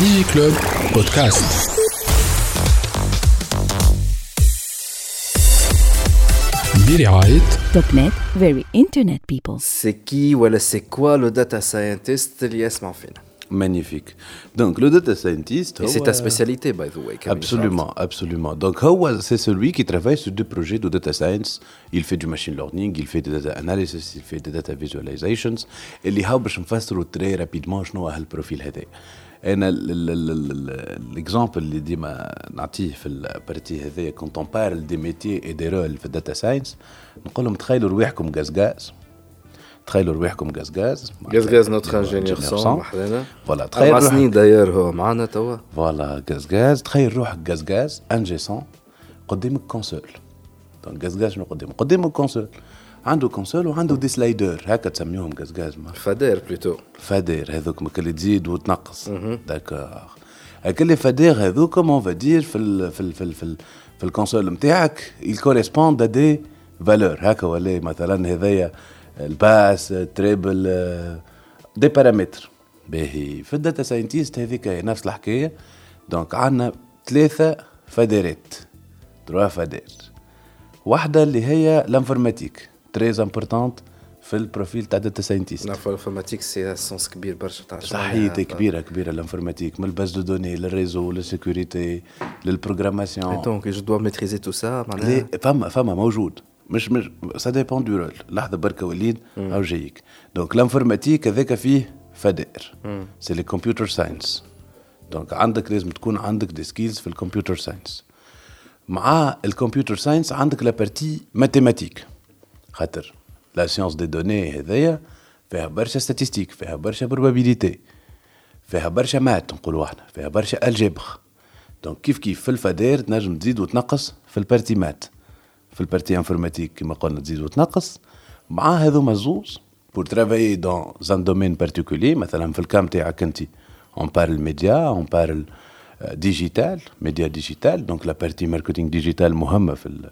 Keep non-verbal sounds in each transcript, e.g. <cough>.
دي كلوب بودكاست برعاية توب نت فيري انترنت بيبل سي كي ولا سي كوا لو داتا ساينتست اللي يسمع فينا Magnifique. Donc, le data scientist. Et c'est ta spécialité, by the way. Camille Absolument, absolument. Donc, Hawa, c'est celui qui travaille sur deux projets de data science. Il fait du machine learning, il fait des data analysis, il fait des data visualizations. Et اللي هاو باش نفسروا très rapidement شنو هو البروفيل هذا. أنا l'exemple اللي ديما نعطيه في البارتي هذايا كونت اون بارل دي ميتي اي دي رول في الداتا ساينس نقول لهم تخيلوا رواحكم غاز غاز تخيلوا رواحكم غاز غاز غاز غاز نوتر انجينيور سون وحدنا. فوالا تخيل أربع سنين داير هو معنا توا. فوالا غاز غاز تخيل روحك غاز غاز انجي سون قدامك كونسول. غاز شنو قدامك قدامك console عنده console وعنده des sliders هكا تسميوهم غاز غاز fader plutôt fader هذوك اللي تزيد وتنقص. d'accord هكا les faders هذوك un fader في ال في ال في ال في, ال في ال console نتاعك à des valeurs. هكا ولا مثلا هذايا ال basse treble des paramètres باهي. في ال data scientist هذيك نفس الحكاية. donc عندنا ثلاثة fader ات trois faders واحدة اللي هي ال informatique très importante في ال profil تاع data scientist نعرف ال informatique c'est science كبير برشا تاع صحيح كبيرة كبيرة الانفورماتيك من الباز دو دوني للريزو للسيكوريتي للبروغراماسيون. donc je dois maîtriser tout ça معناها فما فما موجود. مش مش ça dépend du rôle لحظة بركة وليد أو جايك donc ال informatique هذاك فيه فدائر. c'est les computer science donc عندك لازم تكون عندك des skills في ال computer science مع ال computer science عندك la partie mathématiques خاطر la science des données هذايا فيها برشا statistiques فيها برشا probabilités فيها برشا maths نقولوا إحنا فيها برشا الجبر donc كيف كيف في الفدائر تنجم تزيد وتنقص في ال partie maths في ال partie informatique كما قلنا تزيد وتنقص. مع هذوما الزوز pour travailler dans un domaine particulier مثلا في ال com تاعك انت. on parle média on parle digital média digital donc la partie marketing digital مهمه في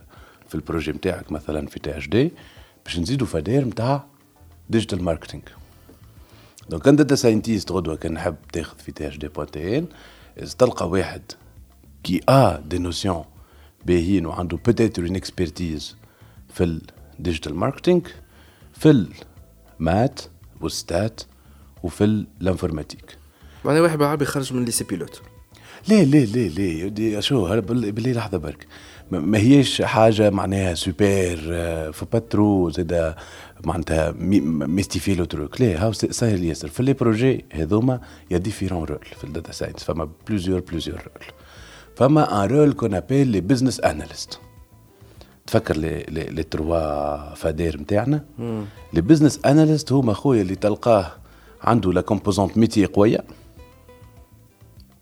في ال projet نتاعك مثلا في THD باش نزيدوا fader نتاع digital marketing donc انت data scientist غدوه كان نحب تاخذ في THD point TN تلقى واحد qui a des notions باهيين وعنده بوتيتر اون اكسبرتيز في الديجيتال ماركتينغ في المات والستات وفي الانفورماتيك معناها واحد بالعربي يخرج من ليسي بيلوت ليه ليه ليه ليه؟ يدي شو باللي لحظة برك. ما هيش حاجة معناها سوبر فو با ترو زاد معناتها ميستيفي لو تروك. ليه؟ هاو سهل ياسر. في لي بروجي هذوما يا ديفيرون رول في الداتا ساينس. فما بلوزيور بلوزيور رول فما un rôle qu'on appelle les business analysts تفكر les les, les trois faders نتاعنا les business analysts هما خويا اللي تلقاه عنده la composante métier قوية.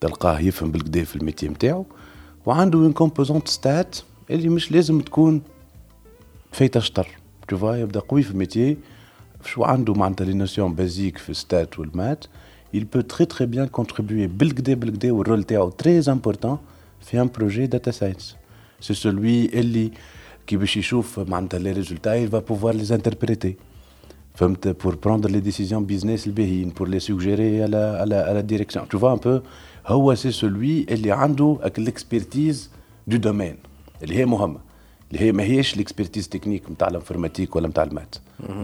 تلقاه يفهم بالكدا في ال métier نتاعو وعنده une composante stats اللي مش لازم تكون فايته شطر تشوفا يبدأ قوي في ال métier شو عنده معناتها les notions basiques في stats وال maths il peut très très bien contribuer بالكدا بالكدا والرول تاعو très important في ان بروجي داتا ساينس سي سولوي اللي كي باش يشوف معناتها لي ريزولتا il va pouvoir les interpréter. فهمت بور بروندر لي ديسيزيون بيزنس الباهيين بور لي سوجيري على على على ديريكسيون تو فوا ان بو هو سي سولوي اللي عنده الاكسبرتيز دو دومين اللي هي مهمه اللي هي ما هيش الاكسبرتيز تكنيك نتاع الانفورماتيك ولا نتاع المات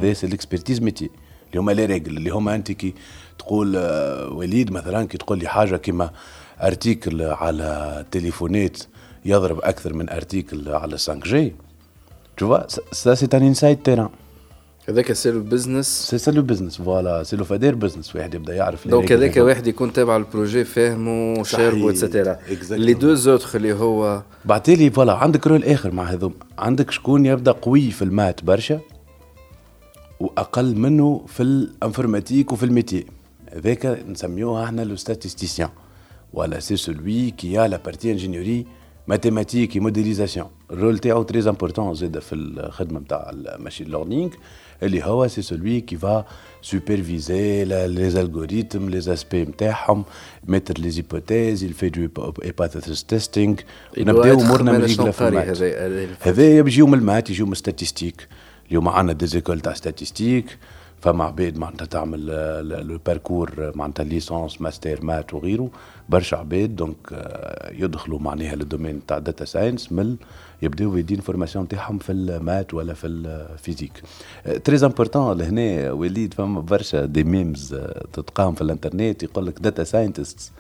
ذي سي الاكسبرتيز ميتي اللي هما لي ريجل اللي هما انت كي تقول وليد مثلا كي تقول لي حاجه كيما ارتيكل على تليفونات يضرب اكثر من ارتيكل على 5 جي tu vois ça c'est un inside terrain هذاك سي لو بزنس سي سي لو بزنس فوالا سي لو فادير بزنس واحد يبدأ يعرف دونك هذاك واحد يكون تابع البروجي فاهمه شاربه اتسيتيرا لي دو زوتر اللي هو بعتيلي فوالا عندك رول آخر مع هذوم. عندك شكون يبدأ قوي في ال maths برشا وأقل منه في ال informatique وفي ال métier هذاك نسميوها إحنا le statisticien ولا سي سولوي كي ا لا بارتي انجينيوري ماتيماتيك موديليزاسيون الرول تاعو تري امبورتون زاد في الخدمه نتاع الماشين ليرنينغ اللي هو سي سولوي كي فا سوبرفيزي لي الغوريتم لي اسبي نتاعهم ميتر لي زيبوتيز il fait du hypothesis testing نبداو امورنا من رجله في المات هذايا بيجيو من المات يجيو من ستاتيستيك اليوم عندنا دي زيكول تاع ستاتيستيك فما عباد معناتها تعمل le parcours معناتها licence master maths وغيره. برشا عباد donc يدخلوا معناها لل domaine تاع data science من يبداو يدين formation تاعهم في ال maths ولا في ال physique. très important لهنا وليد فما برشا des memes تلقاهم في الانترنت يقول لك data scientists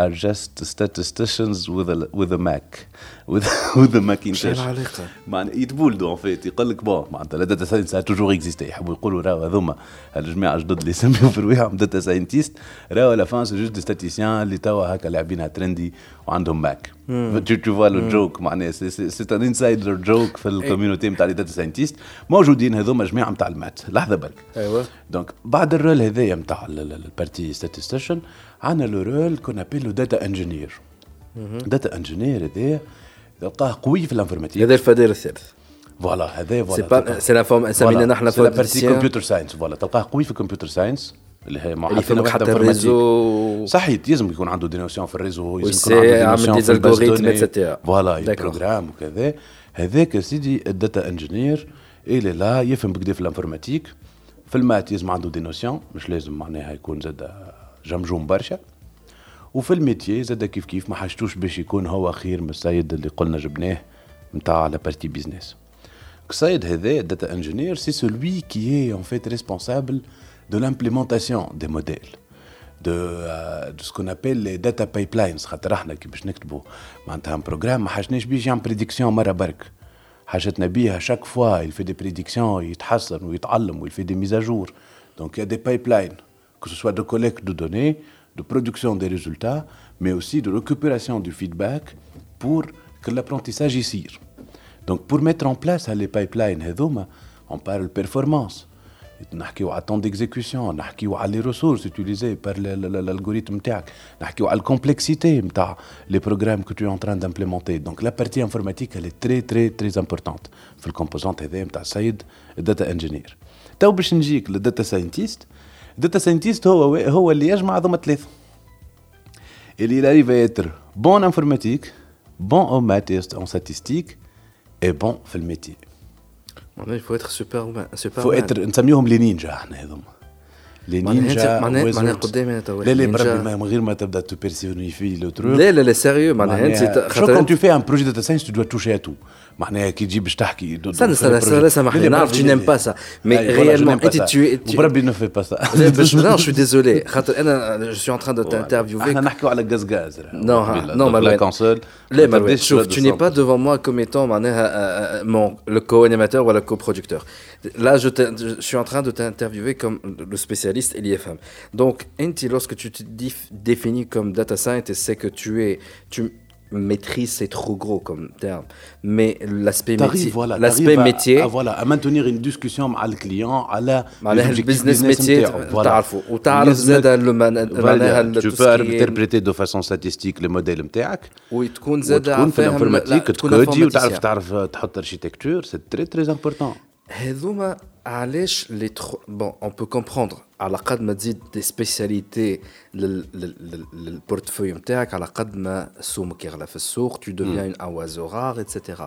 are just statisticians with a with a Mac. With <laughs> with a Macintosh العلاقة؟ معنى يتبولدوا en fait يقول لك bon معناتها la data science toujours existé يحبوا يقولوا راهو هذوما الجماعه الجدد اللي يسميو في رواحهم data scientists راهو la fin c'est juste des statisticiens اللي توا هكا لاعبينها trendy وعندهم ماك tu tu vois le joke معناها c'est un insider joke في ال community نتاع les data scientists موجودين هذوما جماعة نتاع ال maths. لحظة برك أيوه. donc بعد ال rôle هذايا نتاع ال partie statisticien عندنا le rôle qu'on appelle data engineer data engineer هذايا تلقاه قوي في ال informatique هذا الفدير الثالث. voilà هذا c'est voilà c'est la forme سمينا نحن في partie computer science voilà تلقاه قوي في ال computer science اللي هي اللي يفهمك حتى ال réseau صحيح يلزم يكون عنده des notions في ال réseau يلزم يكون عنده des notions في voilà يبروغرام وكذا هذاك سيدي ال data engineer اللي لا يفهم بكدا في ال informatique في ال maths يلزم عنده des notions مش لازم معناها يكون زاد جمجوم برشا وفي ال métier زاد كيف كيف ما حاجتوش باش يكون هو خير من السيد اللي قلنا جبناه نتاع la partie business السيد هذا data engineer c'est celui qui est en fait responsable دو لامبليمونتاسيون دي موديل de, uh, de ce qu'on appelle les data pipelines خاطر احنا كي باش نكتبوا معناتها ان بروجرام ما حاجناش بيش يعمل بريديكسيون مره برك حاجتنا بيها شاك فوا il fait des prédictions يتحسن ويتعلم ويل في دي ميزاجور دونك يا دي بايبلاين que ce soit de collecte de données de production des résultats, mais aussi de récupération du feedback pour que l'apprentissage يصير. Donc pour mettre en place les pipelines هذوما on parle performance. نحكيو على التون ديكزيكسيون نحكيو على لي ريسورس utilisées par l'algorithme نتاعك نحكيو على الكومبلكسيتي نتاع لي بروغرام que tu es en train d'implémenter donc la partie informatique elle est très très très importante في الكومبوزونت هذايا نتاع السيد الداتا انجينير تو باش نجيك للداتا ساينتيست الداتا ساينتيست هو هو اللي يجمع هذوما ثلاثه اللي arrive à être bon en informatique bon en maths en statistique et bon في الميتي il faut être super super faut être نسميهم لي نينجا احنا هذوما لي نينجا معناها معناها قدامي انا لا لا بربي من غير ما تبدا تبيرسونيفي لو تروك لا لا لا سيريو معناها انت خاطر كون تو في ان بروجي داتا ساينس تو دو توشي اتو معناها كي تجي باش تحكي استنى استنى استنى سامحني نعرف tu n'aimes pas ça mais réellement انت tu بربي نو في با سا non je suis désolé خاطر انا je suis en train de t'interviewer احنا نحكيو على غاز غاز non non لا كونسول لا ما شوف tu n'es pas devant moi comme étant معناها mon le co-animateur ou le co-producteur là je je suis en train de t'interviewer comme le spécialiste et l'IFM donc انت lorsque tu te définis comme data scientist c'est que tu es tu maîtrise, c'est trop gros comme terme. Mais l'aspect métier, voilà, l'aspect métier, à, voilà, à maintenir une discussion avec le client, à la le business métier, voilà. Ou tu peux interpréter de façon statistique le modèle نتاعك وتكون زاد تكون في الانفورماتيك تكودي وتعرف تعرف تحط اركيتكتور سي تري تري امبورتون هذوما علاش لي تخ... بون اون بو كومبروندر على قد ما تزيد دي سبيسياليتي للبورتفوي نتاعك على قد ما سومك يغلى في السوق tu deviens une oiseau rare etc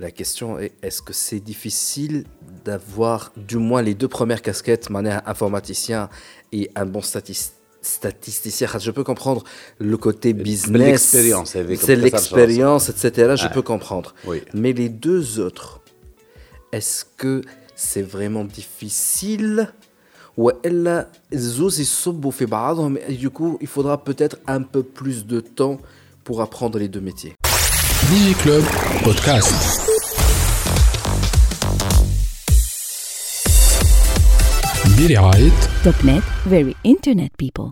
La question est est-ce que c'est difficile d'avoir du moins les deux premières casquettes, un informaticien et un bon statisticien statisticien, je peux comprendre le côté business, c'est l'expérience, etc. Je peux comprendre. Oui. Mais les deux autres, est-ce que c'est vraiment difficile. Ou elle, du coup, il faudra peut-être un peu plus de temps pour apprendre les deux métiers. Digiclub Podcast. Very internet people.